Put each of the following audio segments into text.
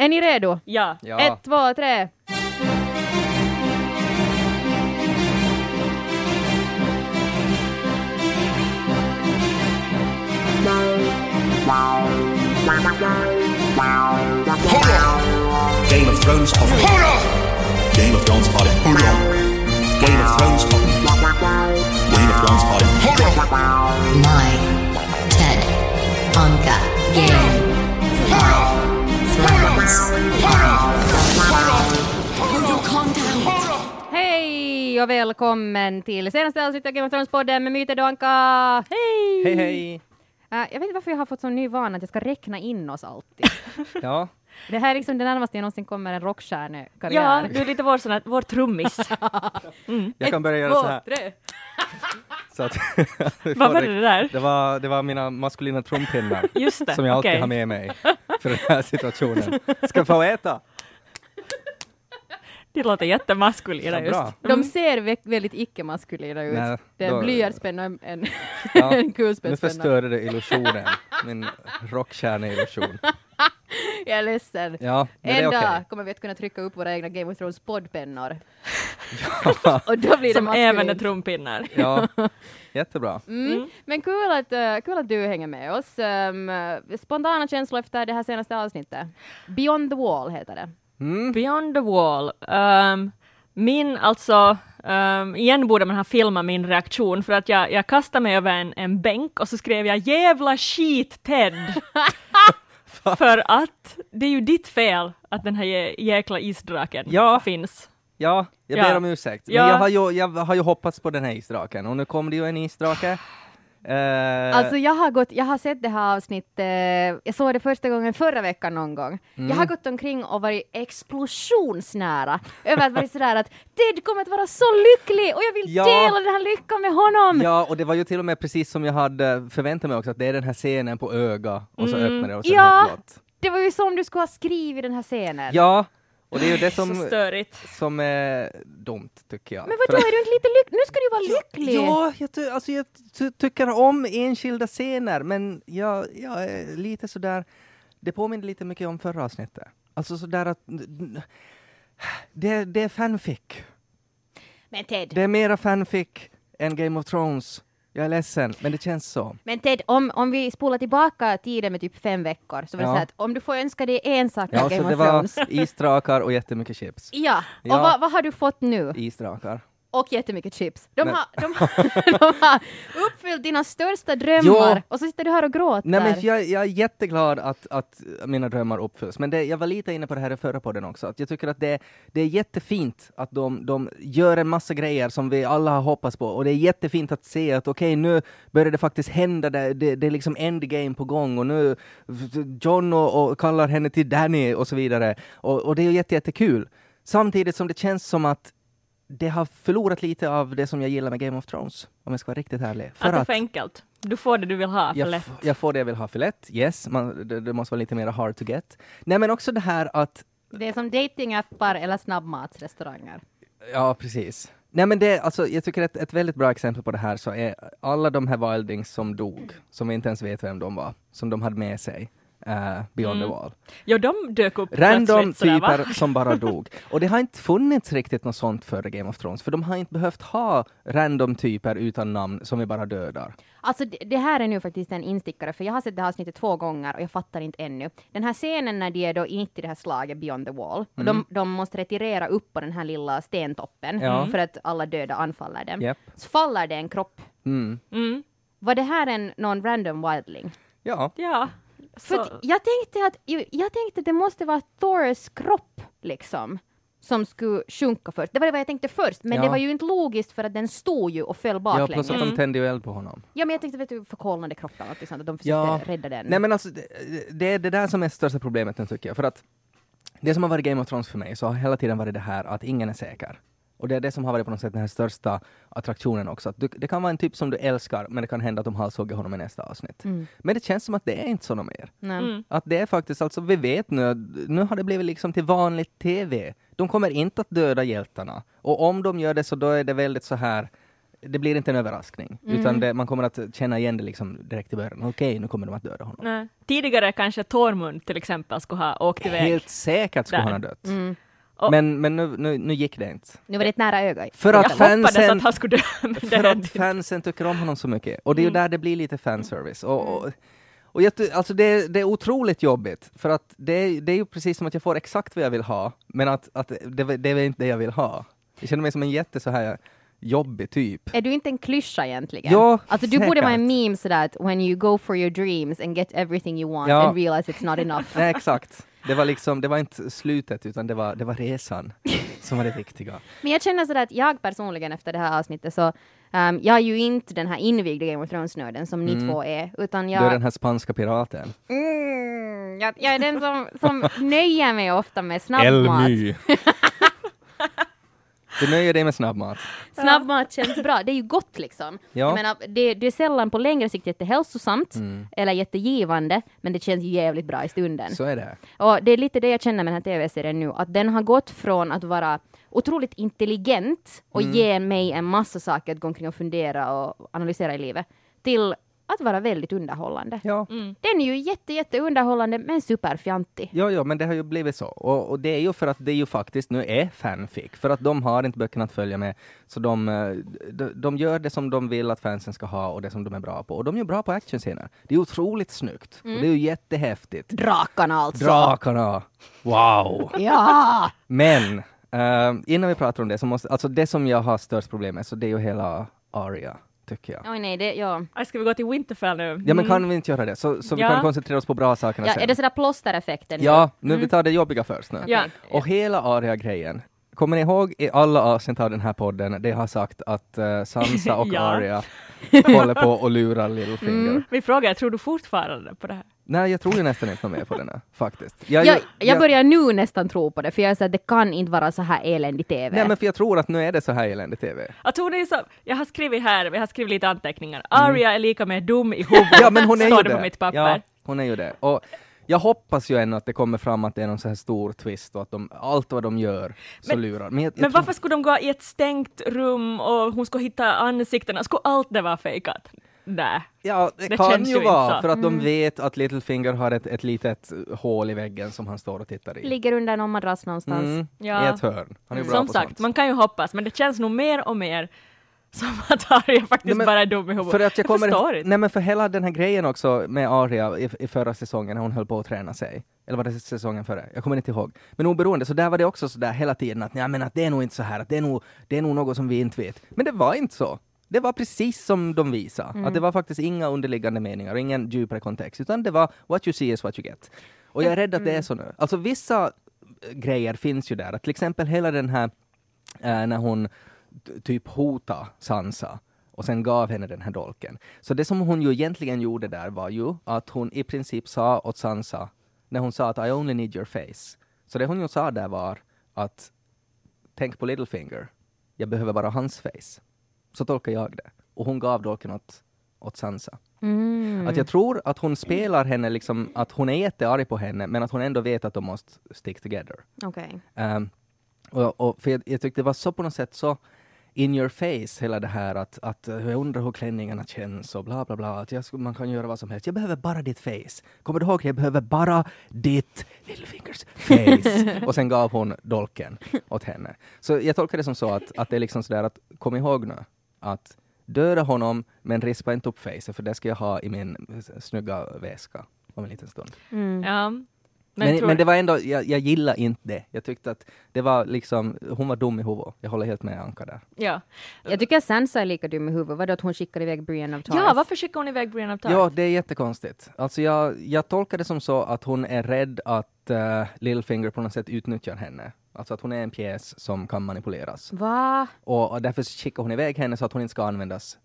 Är ni redo? Ja. Ja. Ett, två, tre. Game of Thrones Potting. Game of Thrones Potting. Game of Thrones Potting. Game of Thrones Potting. My Ted Anka Game of Thrones Hej och välkommen till senaste avsnittet av Game of Thrones-podden med Myte Donka. Hej! Hej hej! Äh, jag vet inte varför jag har fått sån ny vana att jag ska räkna in oss alltid. Ja, det här är liksom det närmaste jag någonsin kommer en rockstjärnekarriär. ja, du är lite vår, sån här, vår trummis. jag kan börja göra Två, så här. tre. Så att Vad var det där? Det var, det var mina maskulina trumpinnar Just det, som jag alltid okej. har med mig för den här situationen. Ska få äta? Det låter jättemaskulina Ja, just. bra. De ser vä- väldigt icke-maskulina ut. Nej, det är då- en blyertspenna och en, en, Ja, en Nu kulspetspenna. förstörde det illusionen, min rockstjärneillusion. Jag är ledsen. Ja, men det är en okej. dag kommer vi att kunna trycka upp våra egna Game of Thrones poddpennor. och då blir det Som även är trumpinnar. Ja, jättebra. Mm. Men kul att, eh, kul att du hänger med oss. Um, spontana känslor efter det här senaste avsnittet. Beyond the Wall heter det. Mm. Beyond the wall. Ehm, min, alltså, um, igen borde man ha filmat min reaktion för att jag, jag kastade mig över en, en bänk och så skrev jag jävla skit Ted. För att det är ju ditt fel att den här jä- jäkla isdraken Ja. finns. Ja, jag Ja. ber om ursäkt. Men Ja. jag, har ju, jag har ju hoppats på den här isdraken och nu kom det ju en isdrake. Eh, Alltså jag har, gått, jag har sett det här avsnittet, jag såg det första gången förra veckan någon gång. Jag Mm. har gått omkring och varit explosionsnära över att vara sådär att Ted kommer att vara så lycklig och jag vill Ja. dela den här lyckan med honom. Ja, och det var ju till och med precis som jag hade förväntat mig också, att det är den här scenen på öga och så öppnar det och så Ja. helt blått. Det var ju som du skulle ha skrivit den här scenen. Ja, och det är ju det Så som, störigt. som är dumt, tycker jag. Men vadå, att- är du inte lite lycklig? Nu ska du vara lycklig! Ja, jag, ty- alltså jag ty- tycker om enskilda scener, men jag, jag är lite sådär, det påminner lite mycket om förra avsnittet. Alltså sådär att det, det är fanfic. Men Ted, Det är mera fanfic än Game of Thrones. Jag är ledsen, men det känns så. men Ted om, om vi spolar tillbaka tiden med typ fem veckor så var det Ja. så att om du får önska dig en sak Ja, av så Game det var isdrakar och jättemycket chips. Ja, Ja. och vad, vad har du fått nu? Isdrakar. Och jättemycket chips. De, Men- har, de, har, de har uppfyllt dina största drömmar Ja. och så sitter du här och gråter. Nej, men jag, jag är jätteglad att, att mina drömmar uppfylls, men det, jag var lite inne på det här i förra podden också, att jag tycker att det, det är jättefint att de, de gör en massa grejer som vi alla har hoppats på, och det är jättefint att se att okej, nu börjar det faktiskt hända, det, det, det är liksom endgame på gång, och nu John och, och kallar henne till Danny och så vidare, och, och det är ju jätte, jättekul. Samtidigt som det känns som att det har förlorat lite av det som jag gillar med Game of Thrones, om jag ska vara riktigt ärlig. Att det är för enkelt. Du får det du vill ha för jag, lätt. f- jag får det jag vill ha för lätt, yes, man, det, det måste vara lite mer hard to get. Nej men också det här att, Det är som datingappar eller snabbmatsrestauranger. ja precis. Nej men det, alltså jag tycker ett, ett väldigt bra exempel på det här så är alla de här wildings som dog, som vi inte ens vet vem de var, som de hade med sig, eh, Beyond the Wall. Ja, de dök upp Random typer som bara dog. Och det har inte funnits riktigt något sånt före Game of Thrones, för de har inte behövt ha random typer utan namn som vi bara dödar. Alltså det, det här är nu faktiskt en instickare, för jag har sett det här avsnittet två gånger och jag fattar inte ännu. Den här scenen när de är då inne i det här slaget Beyond the Wall, och de, de måste retirera upp på den här lilla stentoppen Mm. Ja. för att alla döda anfaller dem. Japp. Så faller det en kropp. Mm. Mm. Var det här en någon random wildling? Ja, Ja. För Så, jag tänkte att jag tänkte det måste vara Thors kropp liksom som skulle sjunka först. Det var det jag tänkte först, men Ja. det var ju inte logiskt för att den stod ju och föll ja baklänges. plus att Ja, de tände ju eld på honom. men jag tänkte vet du förkolnade kroppen och sånt, att de försökte Ja. rädda den. Nej men alltså, det, det är det där som är största problemet nu tycker jag. För att det som har varit Game of Thrones för mig så har hela tiden varit det här att ingen är säker. Och det är det som har varit på något sätt den här största attraktionen också. Att du, det kan vara en typ som du älskar, men det kan hända att de halshugger honom i nästa avsnitt. Mm. Men det känns som att det är inte så något mer. Nej. mm. Att det är faktiskt, alltså vi vet nu, nu har det blivit liksom till vanligt TV. De kommer inte att döda hjältarna. Och om de gör det så då är det väldigt så här det blir inte en överraskning, Mm. utan det, man kommer att känna igen det liksom direkt i början. Okej, nu kommer de att döda honom. Nej. Tidigare kanske Tormund till exempel skulle ha åkt iväg. Helt säkert skulle Där. han ha dött. Mm. Och- Men, men nu, nu, nu gick det inte. Nu var det ett nära öga. För jag att hoppades fansen, att han skulle dö. för att fansen tycker om honom så mycket. Och det är ju Mm. där det blir lite fanservice. Och, och, och jag, alltså det, det är otroligt jobbigt, för att det, är- det är ju precis som att jag får exakt vad jag vill ha, men att, att det, det är inte det jag vill ha. Jag känner mig som en jätte så här jobbig typ. Är du inte en klyscha egentligen? Ja, Alltså du borde vara en meme sådär att when you go for your dreams and get everything you want Ja. and realize it's not enough. Nej, exakt. Det var liksom, det var inte slutet, utan det var, det var resan som var det viktiga. Men jag känner sådär att jag personligen efter det här avsnittet så um, jag är ju inte den här invigda Game of Thrones-nörden som ni två är, utan Du är jag, den här spanska piraten. mm, jag, jag är den som, som nöjer mig ofta med snabbmat. Du nöjer dig med snabbmat. Snabbmat känns bra, det är ju gott liksom. Ja. Jag menar, det, det är sällan på längre sikt jättehälsosamt eller jättegivande, men det känns jävligt bra i stunden. Så är det. Och det är lite det jag känner med den här tv-serien nu, att den har gått från att vara otroligt intelligent och Mm. ge mig en massa saker att gå omkring och fundera och analysera i livet, till att vara väldigt underhållande. Ja. Den är ju jätte, jätte underhållande men superfjantig. Ja, ja, men det har ju blivit så. Och, och det är ju för att det ju faktiskt nu är fanfic, för att de har inte böckerna att följa med, så de, eh, de, de gör det som de vill att fansen ska ha och det som de är bra på. Och de är ju bra på actionscener. Det är otroligt snyggt. Och det är ju jättehäftigt. Drakarna alltså! Drakarna! Wow! Ja! Men eh, innan vi pratar om det, så måste, alltså det som jag har störst problem med, så det är ju hela Aria, tycker jag. Oj nej, det, ja. Aj, Ska vi gå till Winterfell nu? Ja, men kan vi inte göra det? Så, så vi Ja. kan koncentrera oss på bra sakerna ja sen. är det sådär plåstereffekten? Ja, nu vi tar det jobbiga först nu. Ja. Och hela Aria-grejen. Kommer ni ihåg i alla avsnitt av den här podden, det har sagt att eh, Sansa och Ja. Arya håller på och lurar Littlefinger. Mm. Vi frågar, tror du fortfarande på det här? Nej, jag tror ju nästan inte mer på den här, faktiskt. Jag, Jag, jag börjar nu nästan tro på det, för jag säger att det kan inte vara så här eländig TV. Nej, men för jag tror att nu är det så här eländig TV. Jag, tror det är så, jag har skrivit här, vi har skrivit lite anteckningar. Arya är lika med dum i huvudet, Ja, men hon är står det det. på mitt papper. Ja, hon är ju det. Och jag hoppas ju ännu att det kommer fram att det är någon så här stor twist och att de, allt vad de gör så Men- lurar. Men, jag, jag Men tror- varför skulle de gå i ett stängt rum och hon skulle hitta ansiktena? Skulle allt det vara fejkat? Nej. Ja, det, Det kan känns ju vara, för att de Mm. vet att Littlefinger har ett, ett litet hål i väggen som han står och tittar i. Ligger under någon madrass någonstans. Mm, Ja. I ett hörn. Han är ju bra Som på sagt, sånt. man kan ju hoppas, men det känns nog mer och mer som att Arya faktiskt Nej, men- bara är dum i huvudet. För att jag, kommer, förstår inte. nej men för hela den här grejen också med Arya i, i förra säsongen när hon höll på att träna sig. Eller var det säsongen före? Jag kommer inte ihåg. Men oberoende, så där var det också så där hela tiden att, nej, men att det är nog inte så här, att det är, nog, det är nog något som vi inte vet. Men det var inte så. Det var precis som de visade. Att det var faktiskt inga underliggande meningar och ingen djupare kontext, utan det var what you see is what you get. Och jag är rädd att det är så nu. Alltså vissa eh, grejer finns ju där, att till exempel hela den här eh, när hon typ hota Sansa och sen gav henne den här dolken. Så det som hon ju egentligen gjorde där var ju att hon i princip sa åt Sansa, när hon sa att I only need your face. Så det hon ju sa där var att tänk på Littlefinger, jag behöver bara hans face. Så tolkar jag det. Och hon gav dolken åt, åt Sansa. Mm. Att jag tror att hon spelar henne liksom, att hon är jättearg på henne, men att hon ändå vet att de måste stick together. Okej. Um, och, och för jag, jag tyckte det var så på något sätt så in your face hela det här att, att uh, jag undrar hur klänningarna känns och bla bla bla. Att jag, man kan göra vad som helst. Jag behöver bara ditt face. Kommer du ihåg? Jag behöver bara ditt Littlefingers face. och sen gav hon dolken åt henne. Så jag tolkar det som så att, att det är liksom sådär att kom ihåg nu att döda honom men rispa inte upp facet för det ska jag ha i min s- snygga väska om en liten stund. Mm. Ja. Men, Men, tror, men det var ändå, jag, jag gillar inte det. Jag tyckte att det var liksom, hon var dum i huvudet. Jag håller helt med Anka där. ja. Jag tycker att Sansa är lika dum i huvudet. Vadå att hon skickar iväg Brienne of Tarth? ja, varför skickar hon iväg Brienne of Tarth? Ja, det är jättekonstigt. Alltså jag, jag tolkar det som så att hon är rädd att uh, Littlefinger på något sätt utnyttjar henne. Alltså att hon är en pjäs som kan manipuleras. Va? Och, och därför skickar hon iväg henne så att hon inte ska användas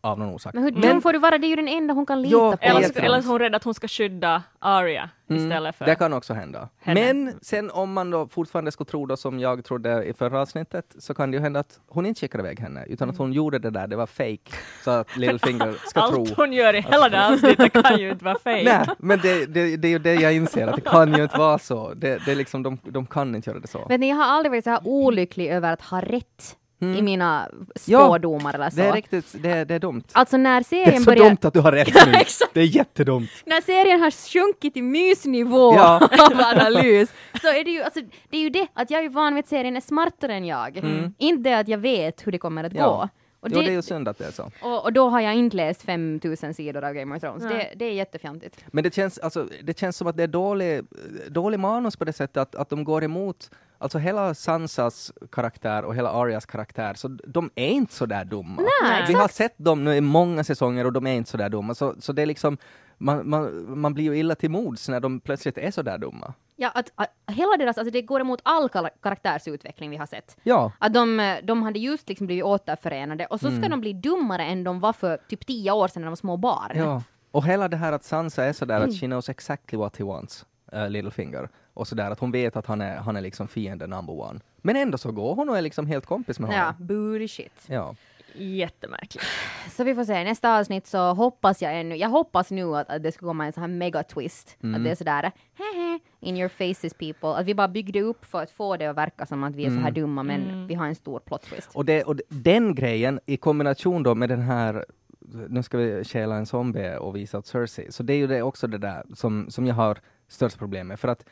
av någon orsak. Men hur dum får du vara? Det är ju den enda hon kan lita Ja, på. Eller, så, eller så är hon rädd att hon ska skydda Arya Mm, istället för... Det kan också hända. henne. Men sen om man då fortfarande skulle tro då som jag trodde i förra avsnittet så kan det ju hända att hon inte skickade iväg henne utan att hon gjorde det där, det var fake så att Littlefinger ska tro Allt hon gör i hela det avsnittet kan ju inte vara fejk. Nej, men det, det, det är ju det jag inser, att det kan ju inte vara så. Det, det är liksom, de, de kan inte göra det så. Vet ni, jag har aldrig varit så här olycklig över att ha rätt i mina Ja, spådomar eller så. Det är riktigt, det är, det är dumt. Alltså när Det serien är så börjar... dumt att du har rätt Ja, nu. Det är jättedumt. när serien har sjunkit till mysnivå Ja. av analys, så är det ju, alltså, det är ju det att jag är van vid att serien är smartare än jag. Inte det att jag vet hur det kommer att Mm. Ja. gå. Och, Jo, det, det är ju synd att det är så. och, och då har jag inte läst 5000 sidor av Game of Thrones. Det, det är jättefjantigt. Men det känns, alltså, det känns som att det är dålig, dålig manus på det sättet att, att de går emot Alltså hela Sansas karaktär och hela Arias karaktär, så de är inte så där dumma. Nej, Vi har sett dem nu i många säsonger och de är inte så där dumma. Så, så det är liksom, man, man, man blir ju illa till mods när de plötsligt är så där dumma. Ja, att, att hela deras, alltså det går emot all kar- karaktärsutveckling vi har sett. Ja, Att de, de hade just liksom blivit återförenade och så ska de bli dummare än de var för typ tio år sedan när de var små barn. ja. Och hela det här att Sansa är sådär att she knows exactly what he wants, uh, Littlefinger. Och sådär att hon vet att han är, han är liksom fienden number one. Men ändå så går hon och är liksom helt kompis med Ja, honom. booty shit. Ja. Jättemärkligt. Så vi får se, nästa avsnitt så hoppas jag ännu, jag hoppas nu att, att det ska komma en sån här mega twist. Att det är sådär, hehe, in your faces people. Att vi bara byggde upp för att få det att verka som att vi är så här dumma men vi har en stor plot twist. Och, det, och den grejen i kombination då med den här nu ska vi stjäla en zombie och visa åt Cersei. Så det är ju det också det där som, som jag har störst problem med. För att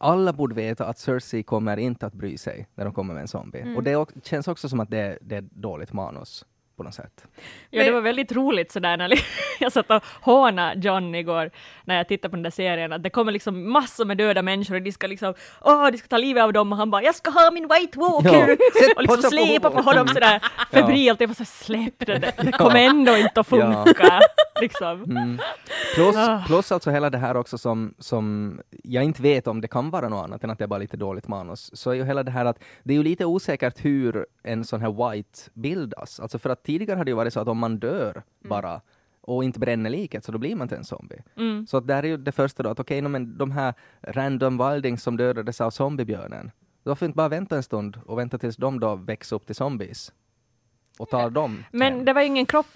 alla borde veta att Cersei kommer inte att bry sig när de kommer med en zombie. Och det känns också som att det, det är dåligt manus på något sätt. Ja, det var väldigt roligt sådär när jag satt och hånade John igår när jag tittade på den där serien, att det kommer liksom massor med döda människor och de ska liksom, åh, de ska ta livet av dem och han bara, jag ska ha min White Walker! Ja. Och liksom släpa på honom sådär febrilt, jag var så släpp det, det kommer ändå inte att Ja. funka. Liksom. Mm. Plus, Ah. plus alltså hela det här också som, som jag inte vet om det kan vara något annat än att det är bara lite dåligt manus, så är ju hela det här att det är ju lite osäkert hur en sån här white bildas. Alltså för att tidigare har det ju varit så att om man dör bara och inte bränner liket så då blir man inte en zombie. Mm. Så att där är ju det första då att okej, no, men de här random wildings som dödades av zombiebjörnen, varför inte bara vänta en stund och vänta tills de då växer upp till zombies och tar dem Men det var ju ingen kropp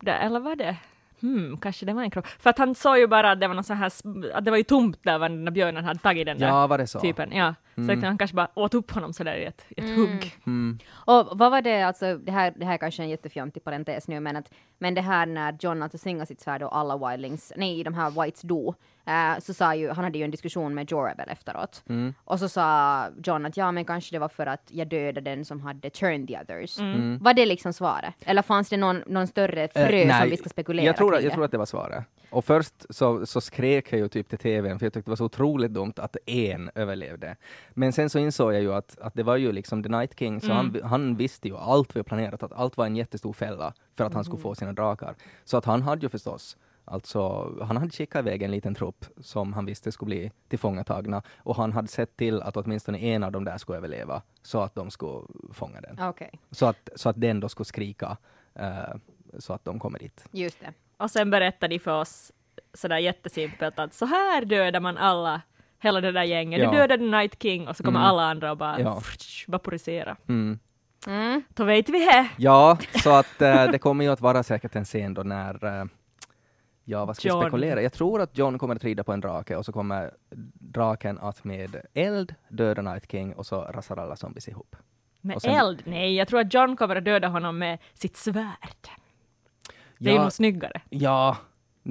där, eller var det? Hmm, kanske det var en kropp. För att han sa ju bara att det var någon sån här, att det var ju tomt där var den där björnen hade tagit den där Ja, var det så? typen. Ja. Så att han kanske bara åt upp honom sådär i ett, ett hugg. Mm. Och vad var det, alltså det här, det här är kanske är en jättefjantig parentes nu, men, att, men det här när John alltså svingar sitt svärd och alla wildlings, nej de här whites dog, eh, så sa ju, han hade ju en diskussion med Jorabel efteråt. Mm. Och så sa John att ja men kanske det var för att jag dödade den som hade turned the others. Mm. Var det liksom svaret? Eller fanns det någon, någon större frö Eh, som vi ska spekulera jag tror, kring jag tror att det var svaret. Och först så, så skrek jag ju typ till tvn, för jag tyckte det var så otroligt dumt att en överlevde. Men sen så insåg jag ju att, att det var ju liksom The Night King, så han, han visste ju allt vi planerat, att allt var en jättestor fälla för att han skulle få sina drakar. Så att han hade ju förstås Alltså, han hade skickat iväg en liten trupp som han visste skulle bli tillfångatagna och han hade sett till att åtminstone en av dem där skulle överleva så att de skulle fånga den. Okej, Så att, så att den då skulle skrika eh, så att de kommer dit. just det. Och sen berättade de för oss sådär jättesimpelt att så här dödar man alla, hela det där gänget. Ja. Du dödade Night King och så kommer Mm. alla andra och bara Ja. vaporisera. Mm. Mm. Då vet vi det. Ja, så att eh, det kommer ju att vara säkert en scen då när, eh, ja vad ska vi John. spekulera? Jag tror att John kommer att rida på en drake och så kommer draken att med eld döda Night King och så rasar alla zombies ihop. Med sen- eld? Nej, jag tror att John kommer att döda honom med sitt svärd. Det är Ja. nog snyggare. Ja,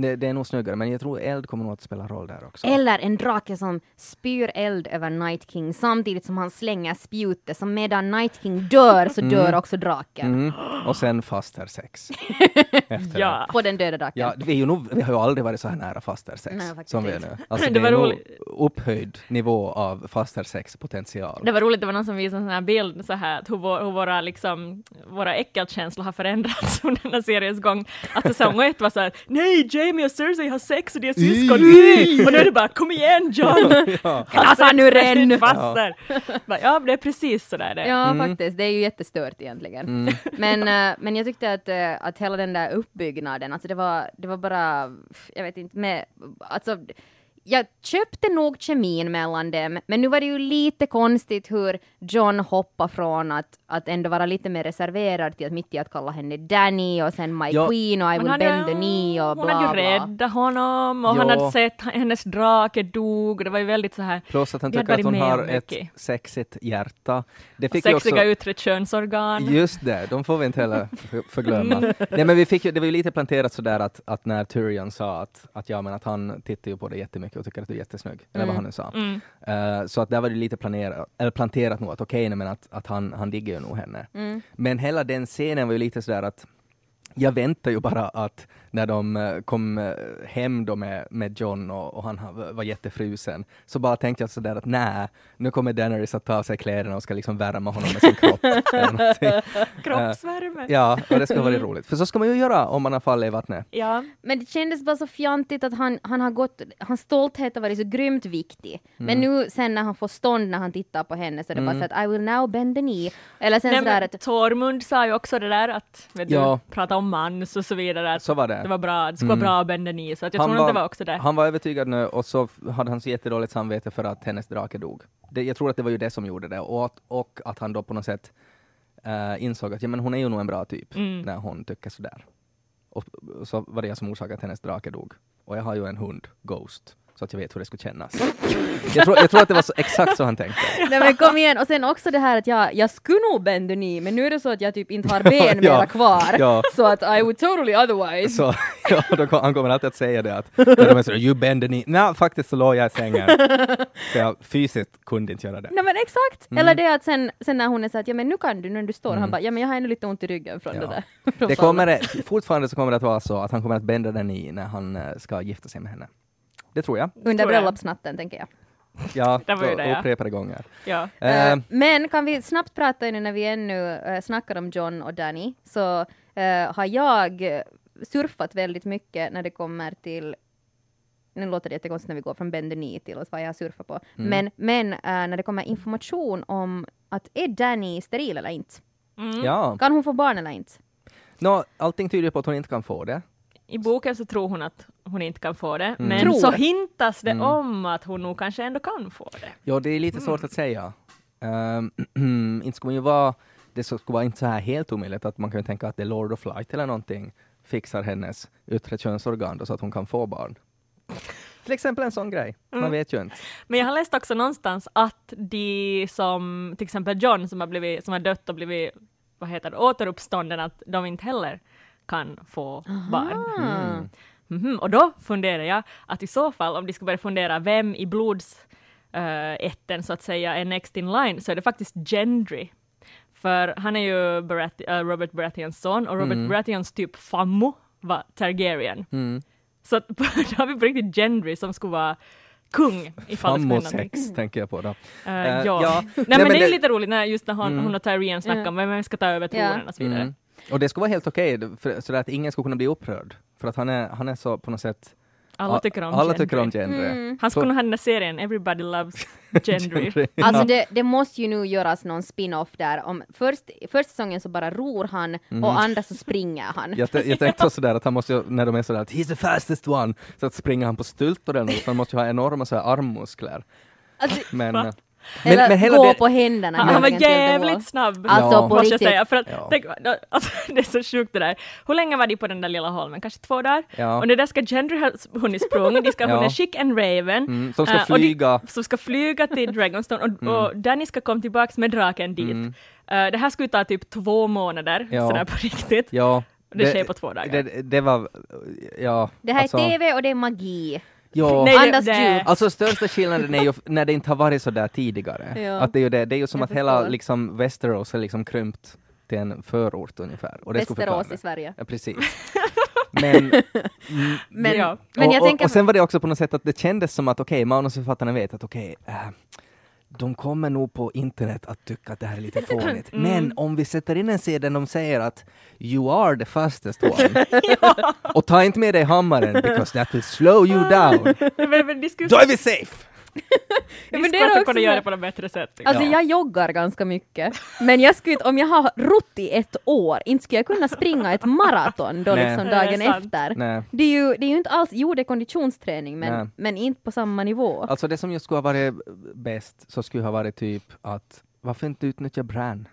det, det är nog snyggare, men jag tror eld kommer nog att spela roll där också. Eller en drake som spyr eld över Night King samtidigt som han slänger spjutet, så medan Night King dör så dör också draken. Mm. Och sen faster sex. Efter Ja. På den döda draken. Ja, vi, är ju nog, vi har ju aldrig varit så här nära faster sex Nej, som vi är nu. Alltså, Det det, var är nog roligt. upphöjd nivå av faster sex potential. Det var roligt, det var någon som visade en sån här bild så här, att hur, vår, hur våra, liksom, våra äckelkänslor har förändrats under den här seriens gång. Att säsong ett var så här, nej, Jamie och Cersei har sex och de är syskon, och nu är det bara, kom igen John! ja. Klassa nu ren! Bara, Ja, det är precis sådär det. Ja, Mm. faktiskt. Det är ju jättestört egentligen. Men, eh, men jag tyckte att, eh, att hela den där uppbyggnaden, alltså det var, det var bara, jag vet inte, med, alltså jag köpte nog kemin mellan dem, men nu var det ju lite konstigt hur John hoppade från att, att ändå vara lite mer reserverad till att mitt i att kalla henne Danny och sen My Ja. Queen och I Hon will hade- bend the knee och Hon bla hade ju bla. räddat honom och han Ja. hade sett hennes drake dog och det var ju väldigt så här Plus att han tycker att hon har ett mycket. sexigt hjärta. Det fick vi sexiga också... yttre könsorgan. Just det, de får vi inte heller för- förglömma. Nej men vi fick ju, det var ju lite planterat sådär att, att när Tyrion sa att, att, ja, men att han tittar ju på dig jättemycket och tycker att du är jättesnygg, eller vad han nu sa. Mm. Eh, så att där var det lite planerat, eller planterat nog att okej, nej, men att, att han, han diggar ju nog henne. Mm. Men hela den scenen var ju lite sådär att jag väntar ju bara att när de eh, kom eh, hem då med, med John och, och han ha- var jättefrusen, så bara tänkte jag sådär att nej, nu kommer Daenerys att ta av sig kläderna och ska liksom värma honom med sin kropp. Kroppsvärme. ja, och det ska vara roligt. För så ska man ju göra om man har fallit i vattnet. Ja. Men det kändes bara så fjantigt att han, han har gått, hans stolthet har varit så grymt viktig. Men Mm. nu sen när han får stånd när han tittar på henne så är det bara så att I will now bend the knee. Eller sen Nej, sådär men att Tormund sa ju också det där att vet Ja. du, prata om mans och så vidare. Så var det. Det var bra, det skulle vara bra att bända ni, så att jag Han tror att det var också det. Han var övertygad nu och så hade han så jättedåligt samvete för att hennes drake dog. Det, jag tror att det var ju det som gjorde det och att, och att han då på något sätt eh, insåg att ja, men hon är ju nog en bra typ Mm. när hon tycker sådär. Och så var det jag som orsakade att hennes drake dog. Och jag har ju en hund, Ghost, så att jag vet hur det skulle kännas. jag, tror, jag tror att det var så, exakt så han tänkte. Nej men kom igen, och sen också det här att jag, jag skulle nog the knee, men nu är det så att jag typ inte har ben Ja, mera kvar. ja. Så att I would totally otherwise. Så ja, då han kommer alltid att säga det att de så, you bend the knee. Nej, faktiskt så låg jag i sängen. Så jag fysiskt kunde inte göra det. Nej men exakt! Mm. Eller det att sen, sen när hon är så att ja men nu kan du när du står, han bara ja men jag har ändå lite ont i ryggen från Ja. det där. Det fallet." kommer, fortfarande så kommer det att vara så att han kommer att bända den i när han eh, ska gifta sig med henne. Det tror jag. Under tror jag. bröllopsnatten tänker jag. Ja, Det var ju det, ja. upprepade gånger. Ja. Eh, men kan vi snabbt prata nu när vi ännu uh, snackar om John och Danny, så eh, har jag surfat väldigt mycket när det kommer till nu låter det jättekonstigt när vi går från Bend the Knee till vad jag surfar på. Mm. Men, men eh, när det kommer information om att är Danny steril eller inte? Mm. ja, Kan hon få barn eller inte? Nå, allting tyder på att hon inte kan få det. I boken så tror hon att hon inte kan få det, men Tror. så hintas det Mm. om att hon nog kanske ändå kan få det. Ja, det är lite svårt att säga. Ehm, inte skulle ju vara, det skulle vara inte så här helt omöjligt att man kan tänka att det är Lord of Light eller någonting fixar hennes yttre könsorgan då, så att hon kan få barn. Till exempel en sån grej. Man Mm. vet ju inte. Men jag har läst också någonstans att de som, till exempel John som har, blivit, som har dött och blivit, vad heter det, återuppstånden, att de inte heller kan få barn. Mm. Mhm, Och då funderar jag att i så fall, om de ska börja fundera vem i blods eh, ätten så att säga är next in line, så är det faktiskt Gendry. För han är ju Barath- eh, Robert Baratheons son, och Robert Mm. Baratheons typ fammo var Targaryen. Mm. Så att, då har vi på riktigt Gendry som skulle vara kung ifall det. Fammosex tänker jag på då. Eh, ja. ja. Nej, Nej, men men det är det- lite roligt när, just när hon, Mm. hon och Tyrion snackar om vem ska ta över tronen och så vidare. Mm. Och det skulle vara helt okej, för, så att ingen skulle kunna bli upprörd. För att han är, han är så på något sätt... Alla tycker om alla Gendry. tycker om Gendry. Mm. Han skulle kunna ha den där serien Everybody Loves Gendry. Gendry. Alltså Ja. det, det måste ju nu göras någon spin-off där. Om först, första säsongen så bara ror han och andra så springer han. Jag, jag tänkte sådär att han måste när de är sådär att he's the fastest one, så att springer han på styltor eller något, för han måste ju ha enorma så här armmuskler. Alltså, Men? Men, eller men hela gå det, på händerna. Han, han var jävligt snabb. Alltså Ja. på måste jag riktigt. säga. För att, Ja. tänk, alltså, det är så sjukt det där. Hur länge var de på den där lilla holmen? Kanske två dagar? Ja. Och det där ska Gendry ha hunnit sprungit, de ska ha hunnit skicka en Raven. mm, som ska Eh, och de- flyga. som ska flyga till Dragonstone och, och Danny ska komma tillbaks med draken dit. Mm. Eh, det här skulle ta typ två månader, Ja. sådär på riktigt. Ja, Det sker på två dagar. Det, det var, ja. Det här alltså, är TV och det är magi. Ja, Nej, det- Andas det- djupt. Alltså största skillnaden är ju f- när det inte har varit så där tidigare. Ja. Att det är ju det, det är ju som Jag att hela förstår. liksom Västerås är liksom krympt till en förort ungefär. Och det skulle förklara Västerås det. i Sverige. Ja, precis. Men, mm, Men, Ja. men och, jag och, tänker... och sen var det också på något sätt att det kändes som att okej, manusförfattarna vet att okej, äh, de kommer nog på internet att tycka att det här är lite fånigt. Mm. Men om vi sätter in en där de säger att you are the fastest one. Och ta inte med dig hammaren because that will slow you down. men, men Då är vi safe! men Visst det är också göra det på något bättre sätt. Alltså Ja. jag joggar ganska mycket, men jag skulle om jag har rott i ett år, inte skulle jag kunna springa ett maraton då Nej. liksom Det dagen sant. efter. Nej. Det är, ju, det är ju inte alls, jo det är konditionsträning men, Nej. men inte på samma nivå. Alltså det som just skulle ha varit bäst så skulle ha varit typ att varför inte utnyttja Bran?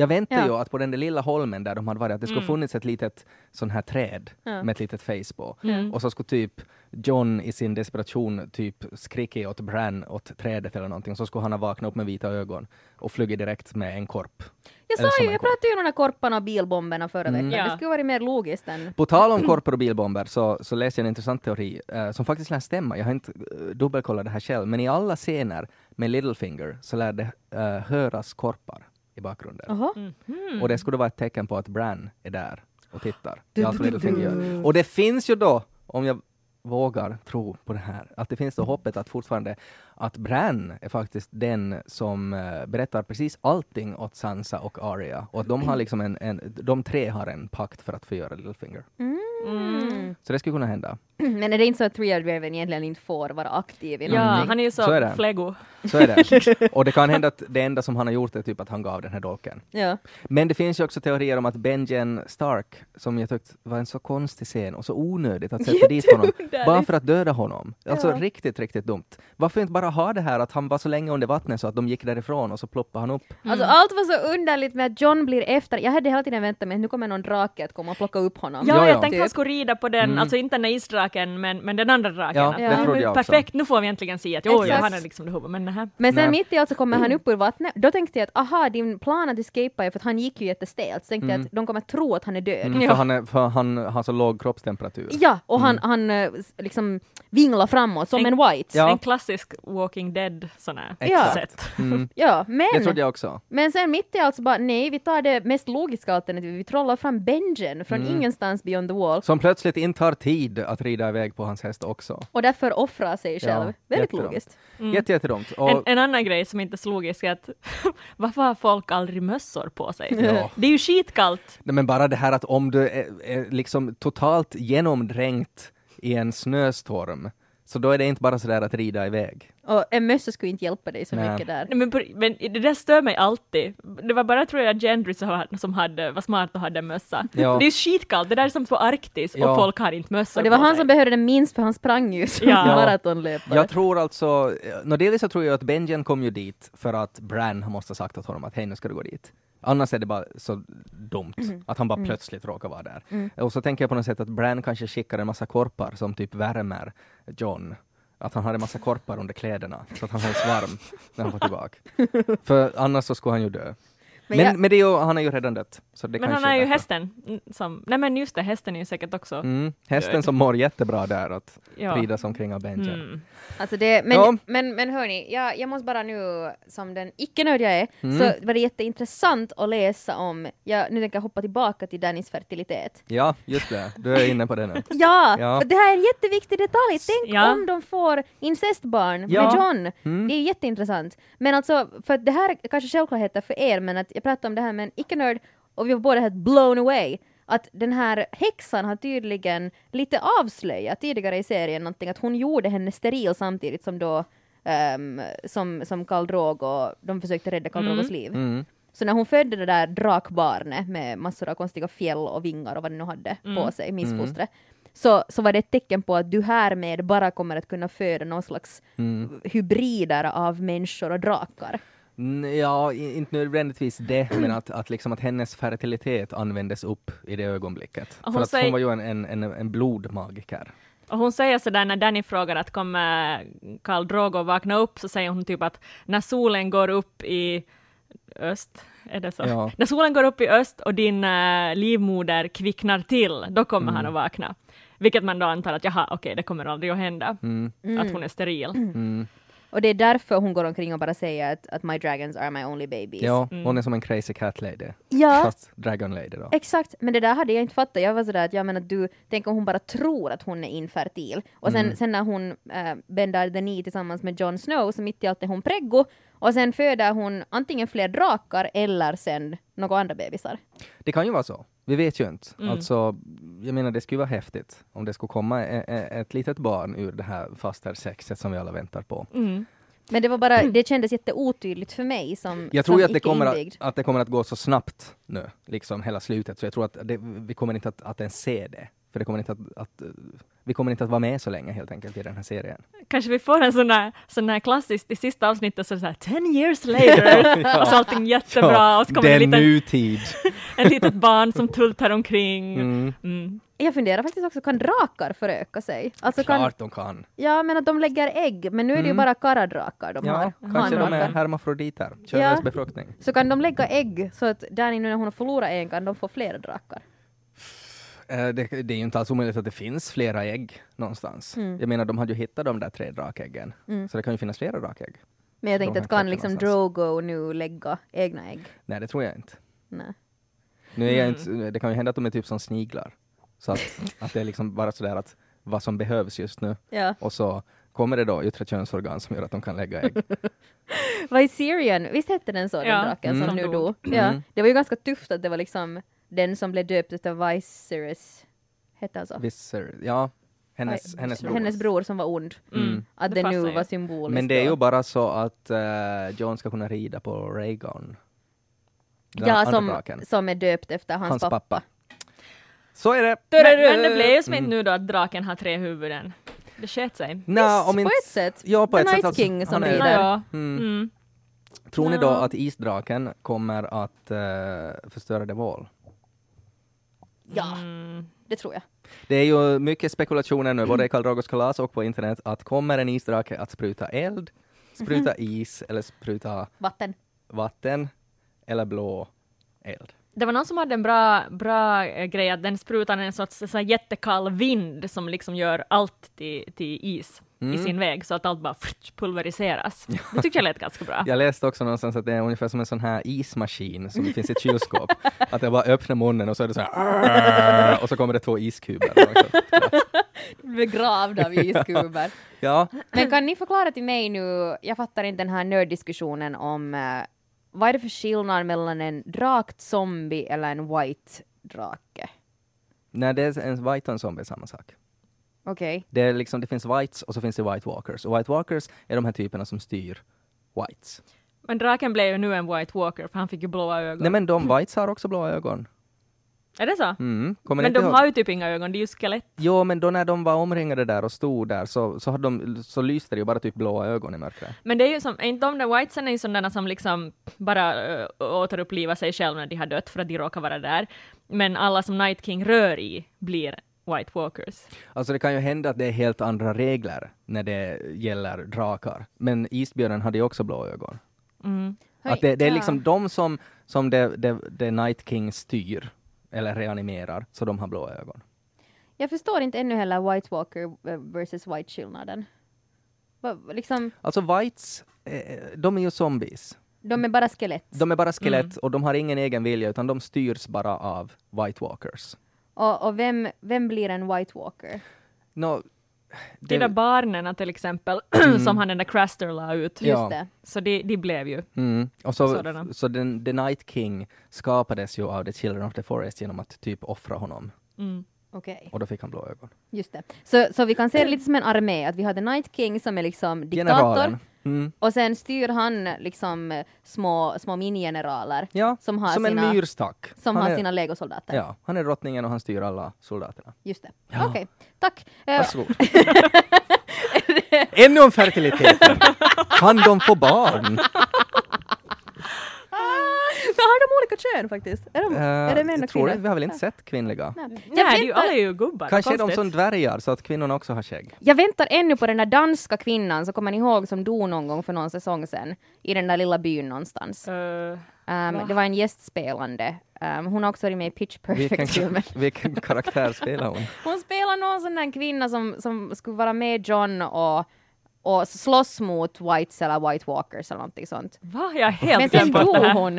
Jag väntar Ja. ju att på den där lilla holmen där de hade varit, att det skulle funnits ett litet sån här träd Ja. med ett litet face på. Mm. Och så skulle typ John i sin desperation typ skrika åt Bran åt trädet eller någonting, så skulle han ha vaknat upp med vita ögon och flugit direkt med en korp. Jag sa ju, jag pratade ju om de där korparna och bilbomberna förra Mm. veckan. Ja. Det skulle varit mer logiskt än... På tal om korpar och bilbomber så, så läste jag en intressant teori eh, som faktiskt lär stämma. Jag har inte uh, dubbelkollat det här själv, men i alla scener med Littlefinger så lär det eh, höras korpar i bakgrunden. Jaha. Mhm. Och det skulle vara ett tecken på att Bran är där och tittar. Det är allt vad Littlefinger. Och det finns ju då, om jag vågar tro på det här, att det finns då hoppet att fortfarande att Bran är faktiskt den som eh, berättar precis allting åt Sansa och Arya och att de har liksom en, en de tre har en pakt för att förgöra Littlefinger. Mm. Så det skulle kunna hända. Men är det inte så att Three Draven egentligen inte får vara aktiv i Ja, någonting? han är ju så, Så är det. flego. Så är det. Och det kan hända att det enda som han har gjort är typ att han gav den här dolken. Ja. Men det finns ju också teorier om att Benjen Stark, som jag tyckte var en så konstig scen och så onödigt att sätta dit honom, bara för att döda honom. Alltså Ja. riktigt, riktigt dumt. Varför inte bara ha det här att han var så länge under vattnet så att de gick därifrån och så ploppade han upp. Alltså allt var så underligt med att John blir efter. Jag hade hela tiden väntat mig att nu kommer någon drake att komma och plocka upp honom. Ja, Ja, jag ja. tänkte Typ. han skulle rida på den, alltså inte den där isdraken, men, men den andra draken. Ja, Att, det ja, trodde jag också. Perfekt, nu får vi äntligen se att jo, Exakt. han är liksom det huvudet, men nähä. Men sen Nej. mitt i allt så kommer han upp ur vattnet. Då tänkte jag att aha, din plan att escapa är för att han gick ju jättestelt. Så tänkte jag att de kommer tro att han är död. Mm, Ja. för, han är, för han har så låg kroppstemperatur. Ja, och han, han eh, liksom vinglar framåt som en, En- white. Ja. En klassisk Walking Dead sån här Exakt. sätt. Mm. Ja, Det men, trodde jag också. men sen mitt i allt så bara nej, vi tar det mest logiska alternativet. Vi trollar fram Benjen från Mm. ingenstans beyond the wall. Som plötsligt inte har tid att rida iväg på hans häst också. Och därför offrar sig själv. Ja, Väldigt jättedumt. logiskt. Mm. Jätte, jättedumt. Och, En, en annan grej som inte är så logisk är att varför har folk aldrig mössor på sig? Ja. Det är ju skitkallt. Nej, men bara det här att om du är, är liksom totalt genomdränkt i en snöstorm, så då är det inte bara sådär att rida iväg. Och en mössa skulle inte hjälpa dig så Nej. mycket där. Nej, men, på- men det där stör mig alltid. Det var bara tror jag Gendry som, hade- som hade, var smart och hade en mössa. Ja. Det är ju skitkallt, det där är som på Arktis Ja. och folk har inte mössor Och det var han sig. som behövde den minst för han sprang ju som Ja. maratonlöpare. Jag tror alltså, no, dels så tror jag att Benjen kom ju dit för att Bran måste ha sagt åt honom att hej nu ska du gå dit. Annars är det bara så dumt att han bara plötsligt råkar vara där. Och så tänker jag på något sätt att Bran kanske skickar en massa korpar som typ värmer John. Att han har en massa korpar under kläderna så att han hålls varm när han får tillbaka. För annars så skulle han ju dö. Men Men, jag- men det är ju, han är ju redan dött. Så det Men han är ju därför. hästen mm, som, nej men just det, hästen är ju säkert också. Mm, hästen som mår jättebra där att Ja. ridas omkring av Benjen. Mm. Alltså det, men, Ja. men, men hörni, jag, jag måste bara nu, som den icke-nörd jag är, Mm. så var det jätteintressant att läsa om, jag, nu tänker jag hoppa tillbaka till Dannys fertilitet. Ja, just det. Du är inne på det nu. Ja, Ja. det här är en jätteviktig detalj. Tänk Ja. om de får incestbarn Ja. med John. Mm. Det är jätteintressant. Men alltså, för det här är kanske självklarheter för er, men att jag pratade om det här med en icke-nörd och vi var båda helt blown away. Att den här häxan har tydligen lite avslöjat tidigare i serien någonting, att hon gjorde henne steril samtidigt som då ehm, som, som Karl Drogo, de försökte rädda Karl Mm. Drogos liv. Mm. Så när hon födde det där drakbarnet med massor av konstiga fjäll och vingar och vad det nu hade Mm. på sig, missfostret, så, så var det ett tecken på att du härmed bara kommer att kunna föda någon slags Mm. hybrider av människor och drakar. Ja, inte nödvändigtvis det, men att, att, liksom att hennes fertilitet användes upp i det ögonblicket. Hon För att säger- hon var ju en, en, en, en blodmagiker. Och hon säger sådär när Danny frågar att kommer Karl Drogo vakna upp, så säger hon typ att när solen går upp i öst, är det så? Ja. När solen går upp i öst och din eh, livmoder kvicknar till, då kommer Mm. han att vakna. Vilket man då antar att jaha, okej, det kommer aldrig att hända. Mm. Att hon är steril. Mm. Och det är därför hon går omkring och bara säger att, att my dragons are my only babies. Ja, Mm. hon är som en crazy cat lady. Ja, Fast dragon lady då. Exakt, men det där hade jag inte fattat. Jag var sådär att jag menar du, tänk om hon bara tror att hon är infertil. Och sen, sen när hon äh, bändar the knee tillsammans med Jon Snow så mitt i allt är hon preggo och sen föder hon antingen fler drakar eller sen några andra bebisar. Det kan ju vara så. Vi vet ju inte. Mm. Alltså, jag menar det skulle vara häftigt om det skulle komma ett litet barn ur det här fastersexet som vi alla väntar på. Mm. Men det var bara, det kändes jätteotydligt för mig som Jag tror som ju att det, kommer att, att det kommer att gå så snabbt nu, liksom hela slutet, så jag tror att det, vi kommer inte att, att ens se det. För det kommer inte att, att, vi kommer inte att vara med så länge helt enkelt i den här serien. Kanske vi får en sån här, sån här klassisk, i sista avsnittet så är det så här 10 years later, och så allting jättebra, och så kommer det en liten, nutid. en litet barn som tultar omkring. Mm. Mm. Jag funderar faktiskt också, kan drakar föröka sig? Alltså kan, Klart de kan. ja, men att de lägger ägg, men nu är det ju Mm. bara karadrakar de Ja, har. kanske de är hermafroditer. Könlös befruktning. Så kan de lägga ägg så att Danny nu när hon har förlorat en kan de få fler drakar. Eh, Det, det är ju inte alls omöjligt att det finns flera ägg någonstans. Mm. Jag menar, de hade ju hittat de där tre drakäggen. Så det kan ju finnas flera drakägg. Men jag tänkte att kan liksom någonstans. Drogo nu lägga egna ägg? Nej, det tror jag inte. Nej. Nu är jag Mm. inte, det kan ju hända att de är typ som sniglar. Så att, att det är liksom bara sådär att vad som behövs just nu. Ja. Och så kommer det då yttre könsorgan som gör att de kan lägga ägg. Viserion, visst hette den så, den Ja, draken Mm. som nu Som dog? dog. Ja, Mm. det var ju ganska tufft att det var liksom den som blev döpt utav Viserys, hette han så? Visser, ja, hennes, Oj, hennes bror. hennes bror som var ond. Mm. Att Det det, nu var symboliskt. Men det är då. ju bara så att uh, John ska kunna rida på Rhaegon. Den Ja, som, draken. som är döpt efter hans, Hans pappa. pappa. Så är det! Men, men det blev ju som Mm. inte nu då att draken har tre huvuden. Det sket sig. Nå, om på ett sätt. Ja, på The ett sätt. Night alltså, King som han är- rider. Ja. Mm. Mm. Tror ni då att isdraken kommer att eh, förstöra The Wall? Ja, Mm. det tror jag. Det är ju mycket spekulationer nu, både i Karl Dragos kalas och på internet, att kommer en isdrake att spruta eld, spruta is eller spruta Vatten. vatten eller blå eld? Det var någon som hade en bra, bra eh, grej att den sprutar en sorts så här jättekall vind som liksom gör allt till, till is i Mm. sin väg så att allt bara pulveriseras. Det tyckte jag lät ganska bra. Jag läste också någonstans att det är ungefär som en sån här ismaskin som finns i ett kylskåp. att det bara öppnar munnen och så är det så här och så kommer det två iskuber. Begravd av iskuber. Ja, Men kan ni förklara till mig nu, jag fattar inte den här nörddiskussionen om eh, vad är det för skillnad mellan en drakt zombie eller en white drake? när det är en white och en zombie är samma sak. Okej. Det, är liksom, det finns whites och så finns det white walkers. Och white walkers är de här typerna som styr whites. Men draken blev ju nu en White Walker för han fick ju blåa ögon. Nej men de whites har också blåa ögon. Är det så? Mm. Men de ihåg? har ju typ inga ögon, det är ju skelett. Jo, men då när de var omringade där och stod där så, så, hade de, så lyste det ju bara typ blåa ögon i mörkret. Men det är ju som, är inte de där whitesen är ju sådana som liksom bara uh, återupplivar sig själva när de har dött för att de råkar vara där. Men alla som Night King rör i blir White Walkers. Alltså det kan ju hända att det är helt andra regler när det gäller drakar. Men isbjörnen hade ju också blå ögon. Mm. Att det, det är liksom de som, som det, det, det Night King styr eller reanimerar, så de har blå ögon. Jag förstår inte ännu heller White Walker eh, versus White skillnaden. Va- Liksom, Alltså whites, eh, de är ju zombies. de är bara skelett. De är bara skelett Mm. och de har ingen egen vilja utan de styrs bara av White Walkers. Och, och vem, vem blir en White Walker? No, De där barnen till exempel, som han den där Craster la ut. Mm. Ja. Just det. Så de, de blev ju. Mm. Och så, Sådana. så den, The Night King skapades ju av The Children of the Forest genom att typ offra honom. Mm. Okej, Och då fick han blå ögon. just det. Så, så vi kan se det lite som en armé, att vi har The Night King som är liksom diktator. Generalen. Mm. Och sen styr han liksom små, små minigeneraler Ja, som har som sina, en myrstack. som han har är, sina legosoldater. Ja, han är drottningen och han styr alla soldaterna. Just det. Ja. Okej, tack. Eh, Varsågod. Ännu om fertiliteten. Kan de få barn? Men har de olika kön faktiskt? Är, de, är det män jag och tror kvinnor? Vi har väl inte sett kvinnliga? Nej. Nej, Jag, det är ju, alla väntar, är ju gubbar. Kanske är de som dvärgar så att kvinnorna också har skägg. jag väntar ännu på den där danska kvinnan, så kommer ni ihåg, som dog någon gång för någon säsong sedan, i den där lilla byn någonstans. Eh, Um, det var en gästspelande. Um, hon har också varit med i Pitch Vilken, Perfect-filmen. vilken karaktär spelar hon? Hon spelar någon sån där kvinna som, som skulle vara med John och, och slåss mot Whites eller White Walkers eller någonting sånt. Va? Jag är helt Men sen dog hon.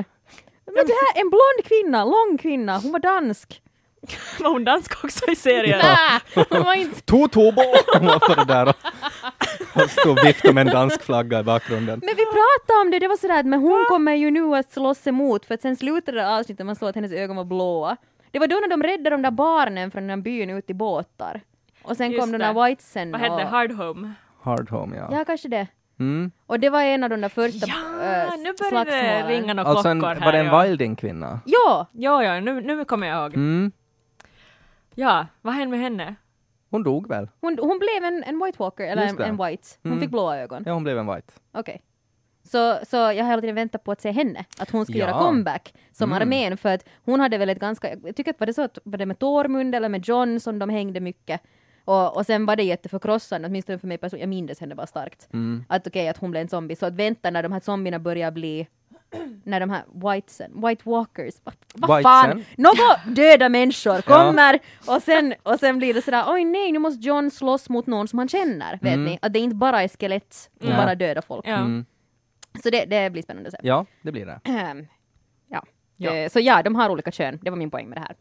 Men det här, en blond kvinna, lång kvinna, hon var dansk. Var hon dansk också i serien? Nä, hon var inte... Totobo! Hon var på det där och, stod och viftade med en dansk flagga i bakgrunden. Men vi pratade om det, det var sådär att men hon kommer ju nu att slåss emot för att sen slutade det avsnittet man såg att hennes ögon var blåa. Det var då när de räddade de där barnen från den byn ut i båtar. Och sen Just kom de det. där whitesen Vad hette och... Hard Home? Hard home, ja. Ja, kanske det. Mm. Och det var en av de där första Ja, äh, nu börjar det slagsmålen. ringa några Alltså en, klockor här. var det en ja. Wilding-kvinna? Ja! Ja, ja, nu, nu kommer jag ihåg. Mm. Ja, vad hände med henne? Hon dog väl? Hon, hon blev en, en White Walker, eller Just en, det. en White. Hon Mm. fick blåa ögon. Ja, hon blev en White. Okej. Så, så jag har hela tiden väntat på att se henne, att hon skulle Ja. göra comeback som Mm. armén för att hon hade väl ett ganska, jag tycker att var det så att var det med Tormund eller med John som de hängde mycket och, och sen var det jätteförkrossande, åtminstone för mig personligen, jag minns henne bara starkt. Mm. Att okej, att hon blev en zombie, så att vänta när de här zombierna börjar bli när de här whitesen, white walkers, vad, vad fan, några döda människor kommer och sen, och sen blir det sådär oj nej nu måste John slåss mot någon som han känner, vet Mm. ni? Att det inte bara är skelett och Nej. bara döda folk. Ja. Mm. Så det, det blir spännande att se. Ja, det blir det. Ehm, ja. Ja. Eh, Så ja, de har olika kön. Det var min poäng med det här.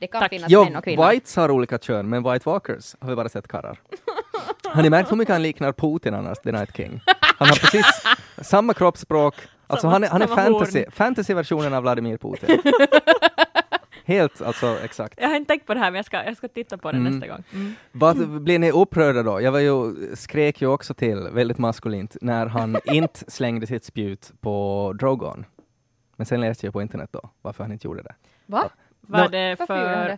Det kan Tack. finnas Jo, män och kvinnor. Whites har olika kön, men White Walkers har vi bara sett karlar. Har ni märkt hur mycket han liknar Putin annars, The Night King? Han har precis samma kroppsspråk. Alltså Samma- han är, han är fantasy, fantasyversionen av Vladimir Putin. Helt alltså exakt. Jag har inte tänkt på det här men jag ska, jag ska titta på det Mm. nästa gång. Mm. Vad, blir ni upprörda då? Jag var ju, skrek ju också till, väldigt maskulint, när han inte slängde sitt spjut på Drogon. Men sen läste jag på internet då, varför han inte gjorde det. Va? Var det Varför gjorde för det?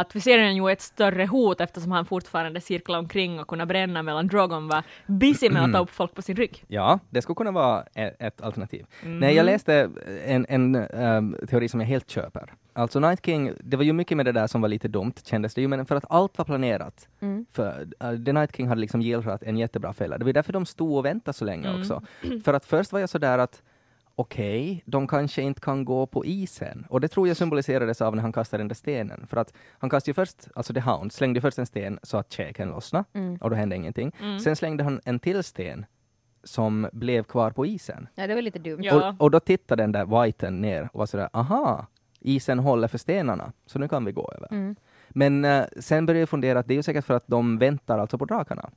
att Viserion ju är ett större hot eftersom han fortfarande cirklar omkring och kunna bränna medan Drogon var busy med att ta upp folk på sin rygg. Ja, det skulle kunna vara ett, ett alternativ. Mm. Nej, jag läste en, en ehm, teori som jag helt köper. Alltså Night King, det var ju mycket med det där som var lite dumt, kändes det ju, men för att allt var planerat. Mm. För uh, The Night King hade liksom gillrat en jättebra fälla. Det var därför de stod och väntade så länge Mm. också. För att först var jag sådär att okej, de kanske inte kan gå på isen. Och det tror jag symboliserades av när han kastade den där stenen. För att han kastade ju först, alltså The Hound, slängde först en sten så att käken lossnade, Mm. och då hände ingenting. Mm. Sen slängde han en till sten som blev kvar på isen. Ja, det var lite dumt. Ja. Och, och då tittade den där whiten ner och var sådär, aha, isen håller för stenarna, så nu kan vi gå över. Mm. Men eh, sen började jag fundera att det är ju säkert för att de väntar alltså på drakarna.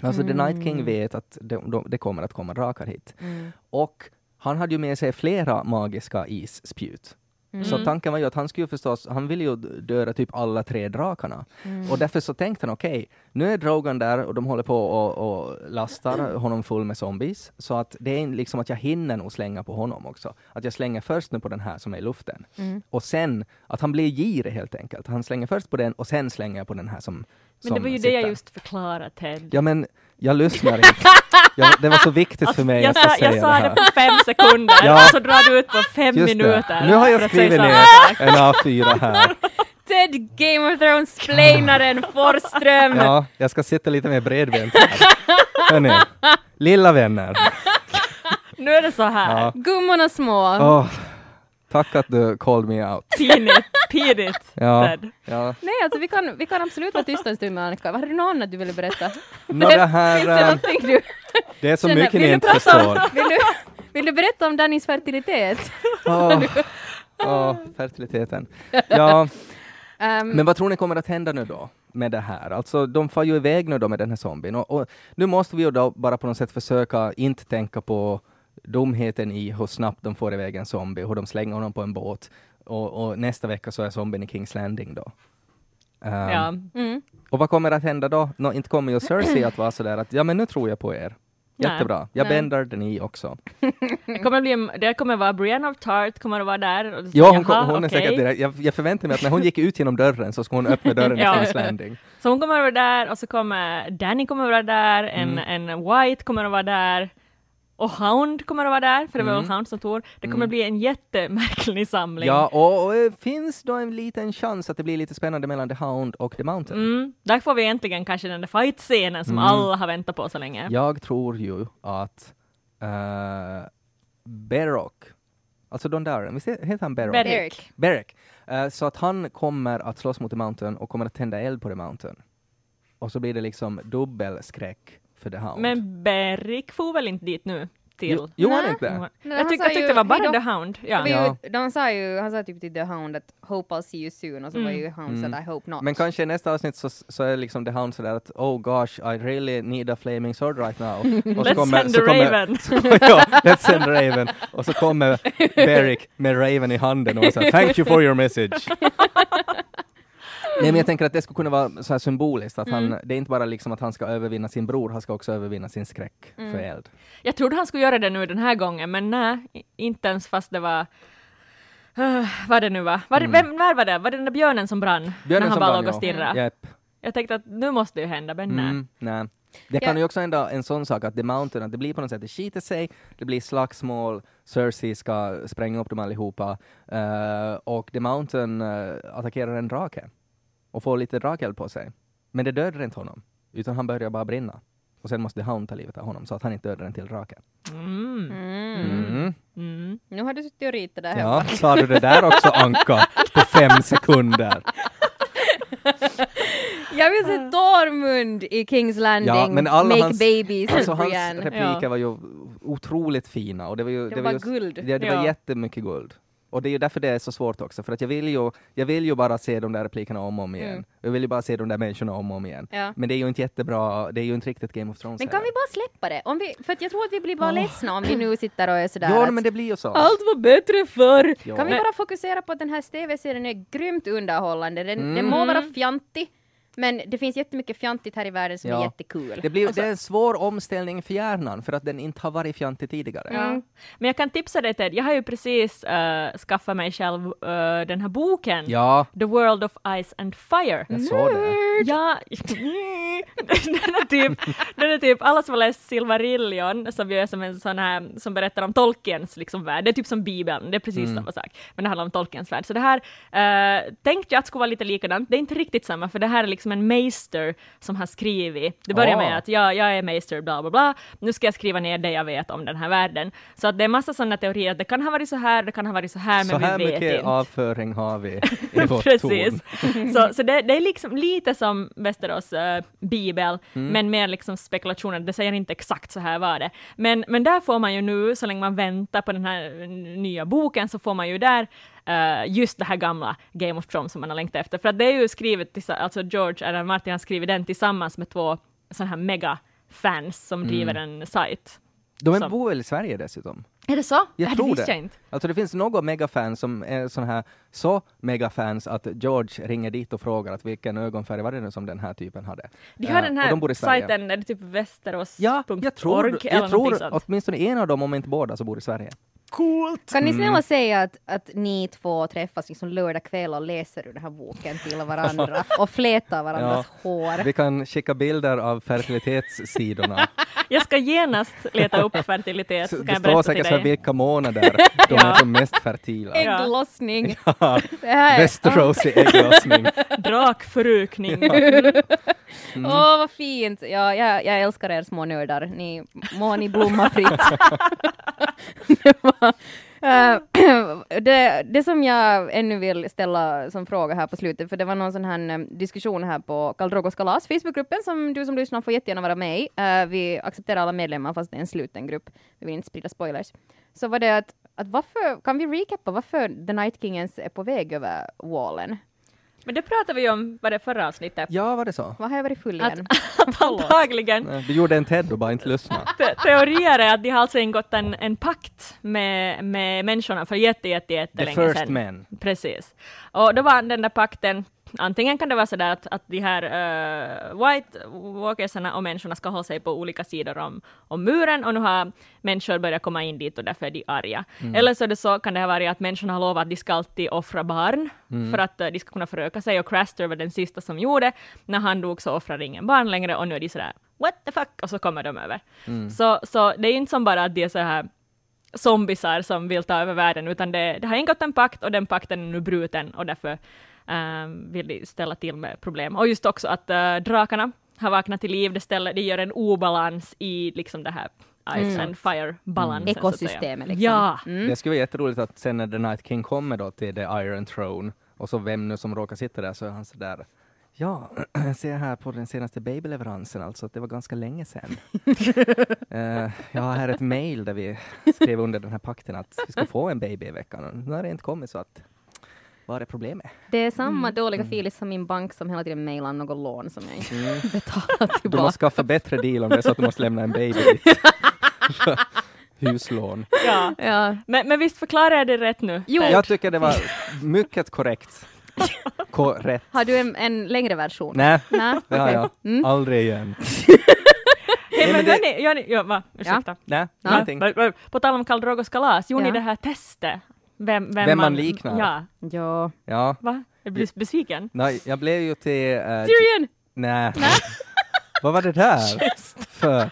Alltså The Night King Mm. vet att det, de, det kommer att komma drakar hit. Mm. Och han hade ju med sig flera magiska isspjut. Så Mm. tanken var ju att han skulle förstås, han ville ju döda typ alla tre drakarna. Mm. Och därför så tänkte han okej, nu är Drogon där och de håller på och, och lastar honom full med zombies. Så att det är liksom att jag hinner nog slänga på honom också. Att jag slänger först nu på den här som är i luften. Mm. Och sen, att han blir girig helt enkelt. Han slänger först på den och sen slänger jag på den här som Men som det var ju sitter. det jag just förklarade Ted. Ja men, jag lyssnar inte. Jag, det var så viktigt för mig jag, att säga jag sa det det på fem sekunder Ja. så drar du ut på fem Just det. minuter. Nu har jag skrivit ner en A4 här. Ted Game of Thrones splainaren Forsström! Ja, jag ska sitta lite mer bredbent här. Hörni, lilla vänner. Nu är det så här. Ja. Gummorna små. Åh, tack att du called me out. Pinigt, pinigt Ja, Ted. ja. Nej, alltså vi kan, vi kan absolut vara tysta en stund med Annika. Har du något annat du ville berätta? Nå, det Finns här, det eh, någonting du det är så känner- mycket vill ni inte förstår. om? Vill du, vill du berätta om Dannys fertilitet? Åh, åh, fertiliteten. Ja, Ehm, men vad tror ni kommer att hända nu då med det här? Alltså, de far ju iväg nu då med den här zombien och, och nu måste vi ju då bara på något sätt försöka inte tänka på dumheten i hur snabbt de får iväg en zombie, hur de slänger honom på en båt och, och nästa vecka så är zombien i Kings Landing då. Ehm, Ja. mm. Och vad kommer att hända då? Nå, inte kommer ju Cersei att vara sådär att ja men nu tror jag på er. Nej. Jättebra. Jag Nej. bändar den i också. Det kommer, bli, det kommer vara Brienne of Tart kommer att vara där. Och Ja, hon, jaha, hon är okej. säkert direkt. Jag, jag förväntar mig att när hon gick ut genom dörren så ska hon öppna dörren Ja. i Kings Landing. Så hon kommer att vara där och så kommer Danny kommer att vara där, en, Mm. en White kommer att vara där och Hound kommer att vara där, för det var Mm. Hound som tog. Det kommer Mm. bli en jättemärklig samling. Ja, och, och eh, finns då en liten chans att det blir lite spännande mellan The Hound och The Mountain? Mm, där får vi äntligen kanske den där fight-scenen som Mm. alla har väntat på så länge. Jag tror ju att uh, Berok, alltså Don Darren, visst heter han Berok? Beric. Eric. Beric. Eh, så att han kommer att slåss mot The Mountain och kommer att tända eld på The Mountain. Och så blir det liksom dubbelskräck för The Hound. Men Beric får väl inte dit nu? Till... Jo, jo han inte? Nej, jag, tyck, jag tyckte det var bara. The Hound. Ja. Var Ja. ju, de sa ju, han sa typ till The Hound att hope I'll see you soon och så var Mm. ju Hound Mm. så I hope not. Men kanske i nästa avsnitt så, så är liksom The Hound sådär att oh gosh, I really need a flaming sword right now. Och Let's send the Raven. Så, ja, let's send Raven. Och så kommer Beric med Raven i handen och säger thank you for your message. Nej men jag tänker att det skulle kunna vara så här symboliskt, att Mm. han, det är inte bara liksom att han ska övervinna sin bror, han ska också övervinna sin skräck Mm. för eld. Jag trodde han skulle göra det nu den här gången, men nej, inte ens fast det var Uh, vad det nu var. var det, vem, när var det? Var det den där björnen som brann? Mm. Björnen när han bara brann, låg och ja. stirrade. Japp. Jag tänkte att nu måste det ju hända, men nej. Mm, nej. Det Ja. kan ju också hända en sån sak att The Mountain, att det blir på något sätt, det skiter sig, det blir slagsmål, Cersei ska spränga upp dem allihopa, eh, och The Mountain uh, attackerar en drake och får lite drakeld på sig. Men det dödar inte honom, utan han börjar bara brinna. Och sen måste Hound ta livet av honom, så att han inte dödar en till drake. Mm. Mm. Mm. Mm. Nu har du suttit och ritat där hemma. Ja, sa du det där också Anka, på fem sekunder? Jag vill se Tormund i Kings Landing, Ja, men alla make hans- babies, Alltså hans repliker Ja. var ju otroligt fina och det var ju... Det var just- guld. Det, det var Ja. jättemycket guld. Och det är ju därför det är så svårt också, för att jag vill ju, jag vill ju bara se de där replikerna om och om igen. Mm. Jag vill ju bara se de där människorna om och om igen. Ja. Men det är ju inte jättebra, det är ju inte riktigt Game of Thrones Men kan vi heller. bara släppa det? Om vi, för jag tror att vi blir bara ledsna om vi nu sitter och är sådär Ja, att men det blir ju så. Allt var bättre förr! Ja. Kan vi bara fokusera på att den här TV-serien är grymt underhållande? Den, Mm. den må vara fjantig, men det finns jättemycket fjantigt här i världen som Ja. är jättekul. Det, blir, Alltså- det är en svår omställning för hjärnan, för att den inte har varit fjantig tidigare. Ja. Men jag kan tipsa dig Ted, jag har ju precis uh, skaffat mig själv eh, den här boken, Ja, The World of Ice and Fire. jag såg det. Ja, den är typ, den är typ, alla som har läst Silmarillion, som ju är som en sån här, som berättar om Tolkiens liksom värld, det är typ som Bibeln, det är precis Mm. samma sak, men det handlar om Tolkiens värld. Så det här uh, tänkte jag att skulle vara lite likadant, det är inte riktigt samma, för det här är liksom en meister som har skrivit, det börjar Ah. med att ja, jag är meister, bla bla bla, nu ska jag skriva ner det jag vet om den här världen. Så att det är massa sådana teorier, att det kan ha varit så här, det kan ha varit så här, men Så här vi vet mycket inte. avföring har vi i vårt Precis. torn. så så det, det är liksom lite som Västerås eh, bibel, Mm. men mer liksom spekulationer. Det säger inte exakt så här var det. Men, men där får man ju nu, så länge man väntar på den här nya boken, så får man ju där eh, just det här gamla Game of Thrones som man har längtat efter. För att det är ju skrivet, alltså George R. R. Martin har skrivit den tillsammans med två sådana här mega-fans som driver en sajt. De är Som- bor väl i Sverige dessutom? Är det så? Jag Nej, tror det det. jag inte. Alltså det finns några megafans som är såna här så megafans att George ringer dit och frågar att vilken ögonfärg var det nu som den här typen hade. De har Eh, den och de bor i här Sverige. sajten, är det typ västerås.org Ja, jag tror, jag tror sånt? åtminstone en av dem, om inte båda, så bor i Sverige. Kan ni snälla Mm. säga att, att ni två träffas liksom lördag kväll och läser ur den här boken till varandra och flätar varandras hår? Vi kan skicka bilder av fertilitetssidorna. Jag ska genast leta upp fertilitet, så det jag står säkert dig. vilka månader de är som mest fertila. Ja. Ägglossning! Det här är- Västerås i ägglossning. Drakförökning. Mm. Åh, vad fint! Ja, jag, jag älskar er små nördar. Ni, må ni blomma fritt det, eh, det, det som jag ännu vill ställa som fråga här på slutet, för det var någon sån här eh, diskussion här på Kaldrogos kalas, Facebookgruppen, som du som lyssnar får jättegärna vara med i. Uh, vi accepterar alla medlemmar, fast det är en sluten grupp. Vi vill inte sprida spoilers. Så var det att, att varför, kan vi recappa varför The Night King ens är på väg över wallen? Men det pratade vi om, var det förra avsnittet? Ja, var det så? Vad har jag varit full Att, igen? att antagligen Du gjorde en Ted och bara inte lyssna. te- teorier är att de har alltså ingått en, en pakt med, med människorna för jätte, jätte, The jättelänge first sedan. man. Precis. Och då var den där pakten, antingen kan det vara sådär att, att de här uh, White Walkersarna och människorna ska hålla sig på olika sidor om, om muren och nu har människor börjat komma in dit och därför är de arga. Eller så det så kan det ha varit att människorna har lovat att de ska alltid offra barn för att eh, de ska kunna föröka sig och Craster var den sista som gjorde. När han dog så offrade ingen barn längre och nu är de sådär what the fuck och så kommer de över. Så, så det är inte som bara att de är så här zombisar som vill ta över världen, utan det, det har ingått en pakt och den pakten är nu bruten och därför ehm, vill ställa till med problem. Och just också att uh, drakarna har vaknat till liv, det, ställer, det gör en obalans i liksom det här ice and fire-balansen. säga. Ekosystemet liksom. Ja, Det skulle vara jätteroligt att sen när The Night King kommer då till The Iron Throne och så vem nu som råkar sitta där så är han sådär Ja, jag ser här på den senaste babyleveransen alltså att det var ganska länge sedan. Eh, jag har här ett mail där vi skrev under den här pakten att vi ska få en baby i veckan och nu har det inte kommit så att vad är problemet? Det är samma Mm. dåliga filis som min bank som hela tiden mejlar något lån som jag inte betalar Du tillbaka. måste skaffa bättre deal om det är så att du måste lämna en baby dit. Huslån. ja. Ja. Men, men visst förklarar jag det rätt nu? Jo. Jag tycker det var mycket korrekt. Korrekt. Har du en, en längre version? Nej, Nej? det har okej. jag. Aldrig igen. Hej, men hörni, gör ni, ja, va? Ursäkta. Nej, Ja. va- På tal om Karl Drogos kalas, gjorde Ja. ni det här testet? Vem, vem, Vem man liknar? Ja, Ja. Ja, va? Jag blir besviken. nej, jag blev ju till... Uh, Tyrion! Nej. Vad var det där? För?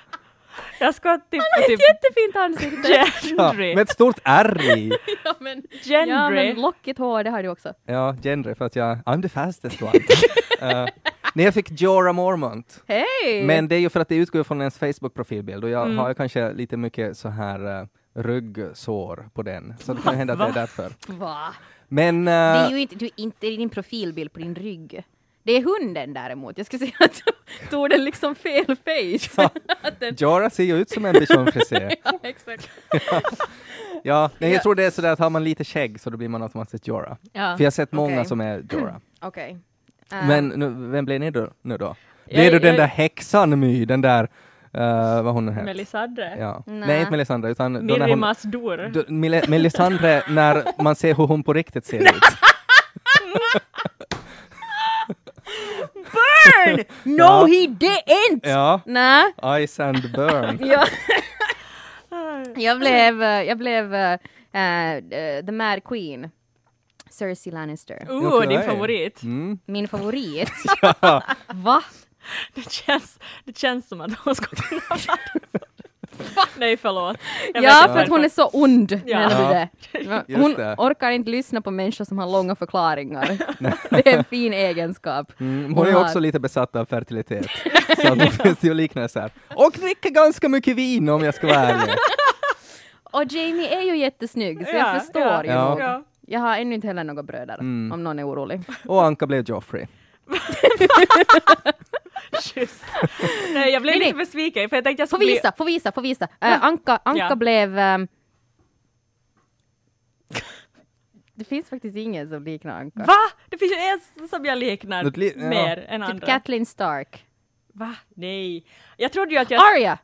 Jag ska tippa Ett typ jättefint ansikte! Ja, Gendry. med ett stort R i. ja, men, Gendry. ja, men lockigt hår, det har du också. Ja, genre, för att jag... I'm the fastest one. uh, nej, jag fick Jorah Mormont. Hej! Men det är ju för att det utgår från ens Facebook-profilbild och jag Mm. har ju kanske lite mycket så här uh, ryggsår på den. Så det kan hända att det är därför. Va? Men... Det är Uh, ju inte, du, inte din profilbild på din rygg. Det är hunden däremot. Jag skulle säga att tog den liksom fel face. att den, Jorah ser ju ut som en bichonfrisé. ja, exakt. Ja, nej, jag tror det är sådär att har man lite skägg så då blir man automatiskt Jorah. Ja, För jag har sett många okej. som är Jorah. Okej. Eh, Men nu, vem blev ni då, nu då? Blev du den där häxan My, den där, uh, vad hon hette? Melisandre. Ja. Nej. Nej. inte Melisandre, utan Masdur. då, Mille- Melisandre när man ser hur hon på riktigt ser ut. Burn! No Ja. he didn't! Ja, Nej. Ice and Burn. Ja. jag blev, eh, jag blev eh, The Mad Queen. Cersei Lannister. Uh, Okej. din favorit. Mm. Min favorit. Ja. Va? Det känns, det känns som att hon skulle kunna vara Nej, förlåt. Jag ja, för att hon är så ond, Ja. menar du det? Hon det. orkar inte lyssna på människor som har långa förklaringar. det är en fin egenskap. Mm, hon är har- också lite besatt av fertilitet. så att det finns ju liknelser. Och dricker ganska mycket vin om jag ska vara ärlig. Och Jamie är ju jättesnygg, så Ja, jag förstår ja, ju. ja. nog. Ja. Jag har ännu inte heller några bröder, Mm. om någon är orolig. Och Anka blev Joffrey. Nej, jag blev Nej, lite nej. besviken för jag tänkte jag Få skulle bli... visa, få visa, få visa. Äh, Anka, Anka Ja. blev... ehm, det finns faktiskt ingen som liknar Anka. Va? Det finns ju en som jag liknar li- ja. mer än Typ andra. Kathleen Stark. Va? Nej. Jag trodde ju att jag... Arya!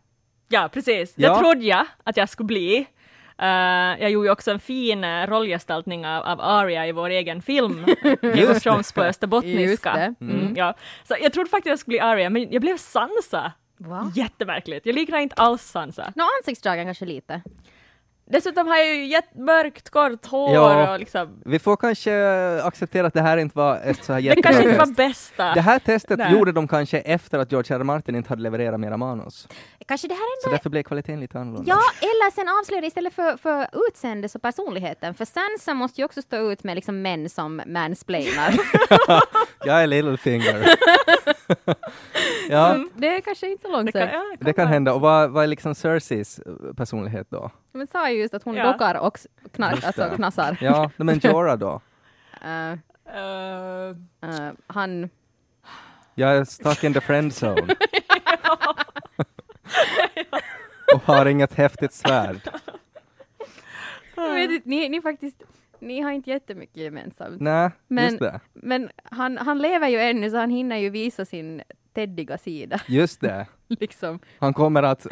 Ja, precis. Ja. Jag trodde jag att jag skulle bli. Eh, jag gjorde ju också en fin uh, rollgestaltning av, av Arya i vår egen film, Game of på österbottniska. det. Mm, ja. Så jag trodde faktiskt jag skulle bli Arya, men jag blev Sansa. Va? Jättemärkligt. Jag liknar inte alls Sansa. Nå, ansiktsdragen kanske lite. Dessutom har jag ju jättemörkt kort hår Ja. och liksom... Vi får kanske acceptera att det här inte var ett så här Det kanske inte var bästa. Det här testet Nej. gjorde de kanske efter att George R. R. Martin inte hade levererat mera manus. Kanske det här Så ändå är... därför blev kvaliteten lite annorlunda. Ja, eller sen avslöjar det istället för, för utseendet och personligheten. För Sansa måste ju också stå ut med liksom män som mansplainar. Jag är Littlefinger. ja, det är kanske inte så långt Det kan, ja, det det kan hända. Och vad, vad är liksom Cerseis eh, personlighet då? Men sa ju just att hon Ja. dockar och knar, alltså knassar. Ja, men Jorah då? Eh, eh, han... Jag är stuck in the friend zone. och har inget häftigt svärd. Jag vet inte, ni, ni faktiskt... Ni har inte jättemycket gemensamt. Nej, Men- just det. Men han, han lever ju ännu så han hinner ju visa sin teddiga sida. Just det. liksom. Han kommer att...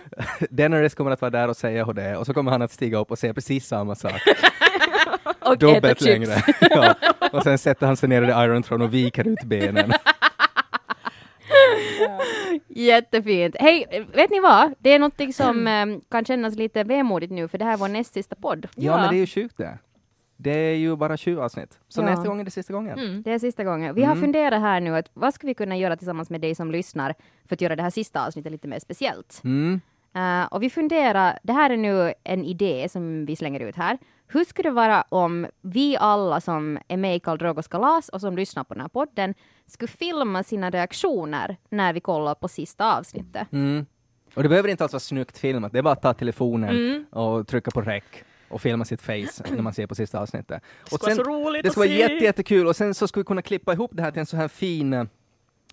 Daenerys kommer att vara där och säga hur det är och så kommer han att stiga upp och säga precis samma sak. Och äta Dubbelt längre. ja. Och sen sätter han sig ner i Iron Throne och viker ut benen. Jättefint. Hej, vet ni vad? Det är någonting som eh, kan kännas lite vemodigt nu, för det här är vår näst sista podd. Ja, Ja. men det är ju sjukt det. Det är ju bara 20 avsnitt. Så Ja. nästa gång är det sista gången. mm. Det är sista gången. Vi har Mm. funderat här nu att vad ska vi kunna göra tillsammans med dig som lyssnar för att göra det här sista avsnittet lite mer speciellt? Mm. Eh, och vi funderar, det här är nu en idé som vi slänger ut här. Hur skulle det vara om vi alla som är med i Karl Drogos kalas och som lyssnar på den här podden skulle filma sina reaktioner när vi kollar på sista avsnittet? Mm. Och det behöver inte alls vara snyggt filmat, det är bara att ta telefonen Mm. och trycka på rec och filma sitt face när man ser på sista avsnittet. Det Och skulle vara så roligt det skulle vara jätte, jättekul och sen så skulle vi kunna klippa ihop det här till en så här fin, eh,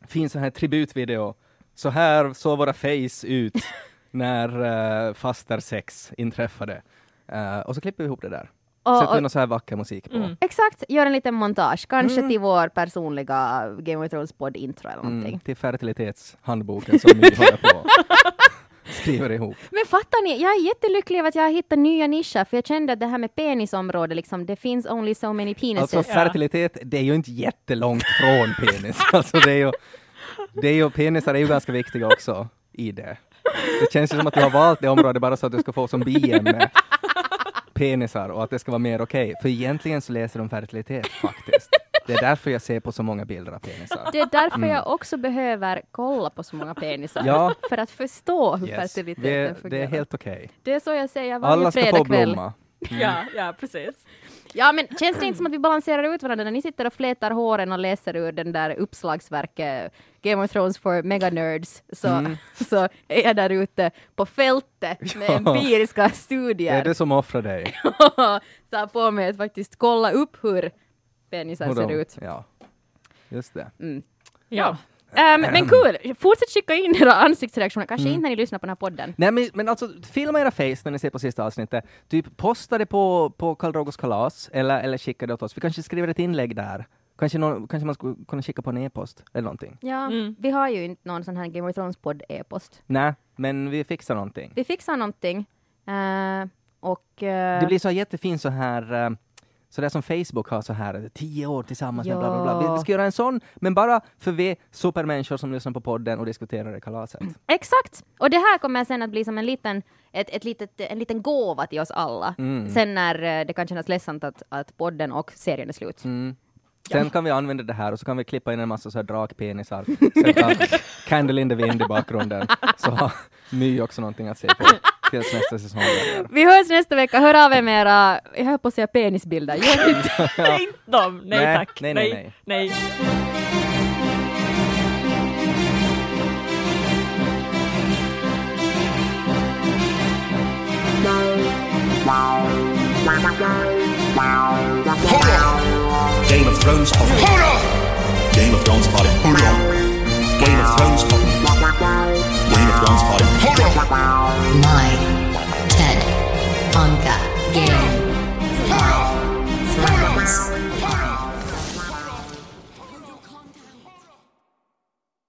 fin så här tributvideo. Så här såg våra face ut när uh, faster sex inträffade. Eh, och så klipper vi ihop det där. Och- Sätter vi någon så här vacker musik på. Mm. Exakt, gör en liten montage, kanske Mm. till vår personliga Game of Thrones podd intro eller någonting. Mm, till fertilitetshandboken som vi håller på. skriver ihop. Men fattar ni, jag är jättelycklig över att jag har hittat nya nischer, för jag kände att det här med penisområdet, liksom, det finns only so many penises. Alltså fertilitet, det är ju inte jättelångt från penis. Alltså det är ju, det är ju, penisar är ju ganska viktiga också i det. Det känns ju som att du har valt det området bara så att du ska få som biämne penisar och att det ska vara mer okej. För egentligen så läser de fertilitet faktiskt. Det är därför jag ser på så många bilder av penisar. Det är därför jag också behöver kolla på så många penisar, Mm. Ja. för att förstå hur Yes. fertiliteten Det, det fungerar. är helt okej. Det är så jag säger varje Alla ska få blomma. Ja, ja, precis. Ja, men känns det inte som att vi balanserar ut varandra när ni sitter och flätar håren och läser ur den där uppslagsverket Game of Thrones for mega nerds, så, Mm. så är jag där ute på fältet med Ja. empiriska Det är studier. det som offrar dig. tar på mig att faktiskt kolla upp hur penisar ser ut. Ja, just det. Ja. Ehm, men kul! Fortsätt skicka in era ansiktsreaktioner, kanske Mm. inte när ni lyssnar på den här podden. Nej men, men alltså, filma era face när ni ser på sista avsnittet. Typ posta det på, på Karl Drogos kalas, eller, eller skicka det åt oss. Vi kanske skriver ett inlägg där. Kanske, någon, kanske man skulle kunna skicka på en e-post, eller någonting. Ja, Mm. vi har ju inte någon sån här Game of Thrones-podd e-post. Nej, men vi fixar någonting. Vi fixar någonting. eh, och... eh, Det blir så jättefint så här, eh, så där som Facebook har så här, tio år tillsammans med bla bla bla. Vi, Ja. ska göra en sån, men bara för vi supermänniskor som lyssnar på podden och diskuterar det kalaset. Exakt! Och det här kommer sen att bli som en liten, ett, ett litet, en liten gåva till oss alla. Mm. Sen när eh, det kan kännas ledsamt att, att podden och serien är slut. Mm. Sen kan vi använda det här och så kan vi klippa in en massa så här drakpenisar, sätta Candle in the Wind i bakgrunden, så har My också någonting att se på tills nästa säsong börjar. Vi hörs nästa vecka, hör av er med era, jag höll på att säga penisbilder. Gör inte. Nej, inte dem. Nej, Nej, tack. nej, nej, nej. Game of Thrones hot. Hold on! Game of Thrones hot. Hold on! Game of Thrones hot. Game of Thrones party. My TED Anka Game Thrones.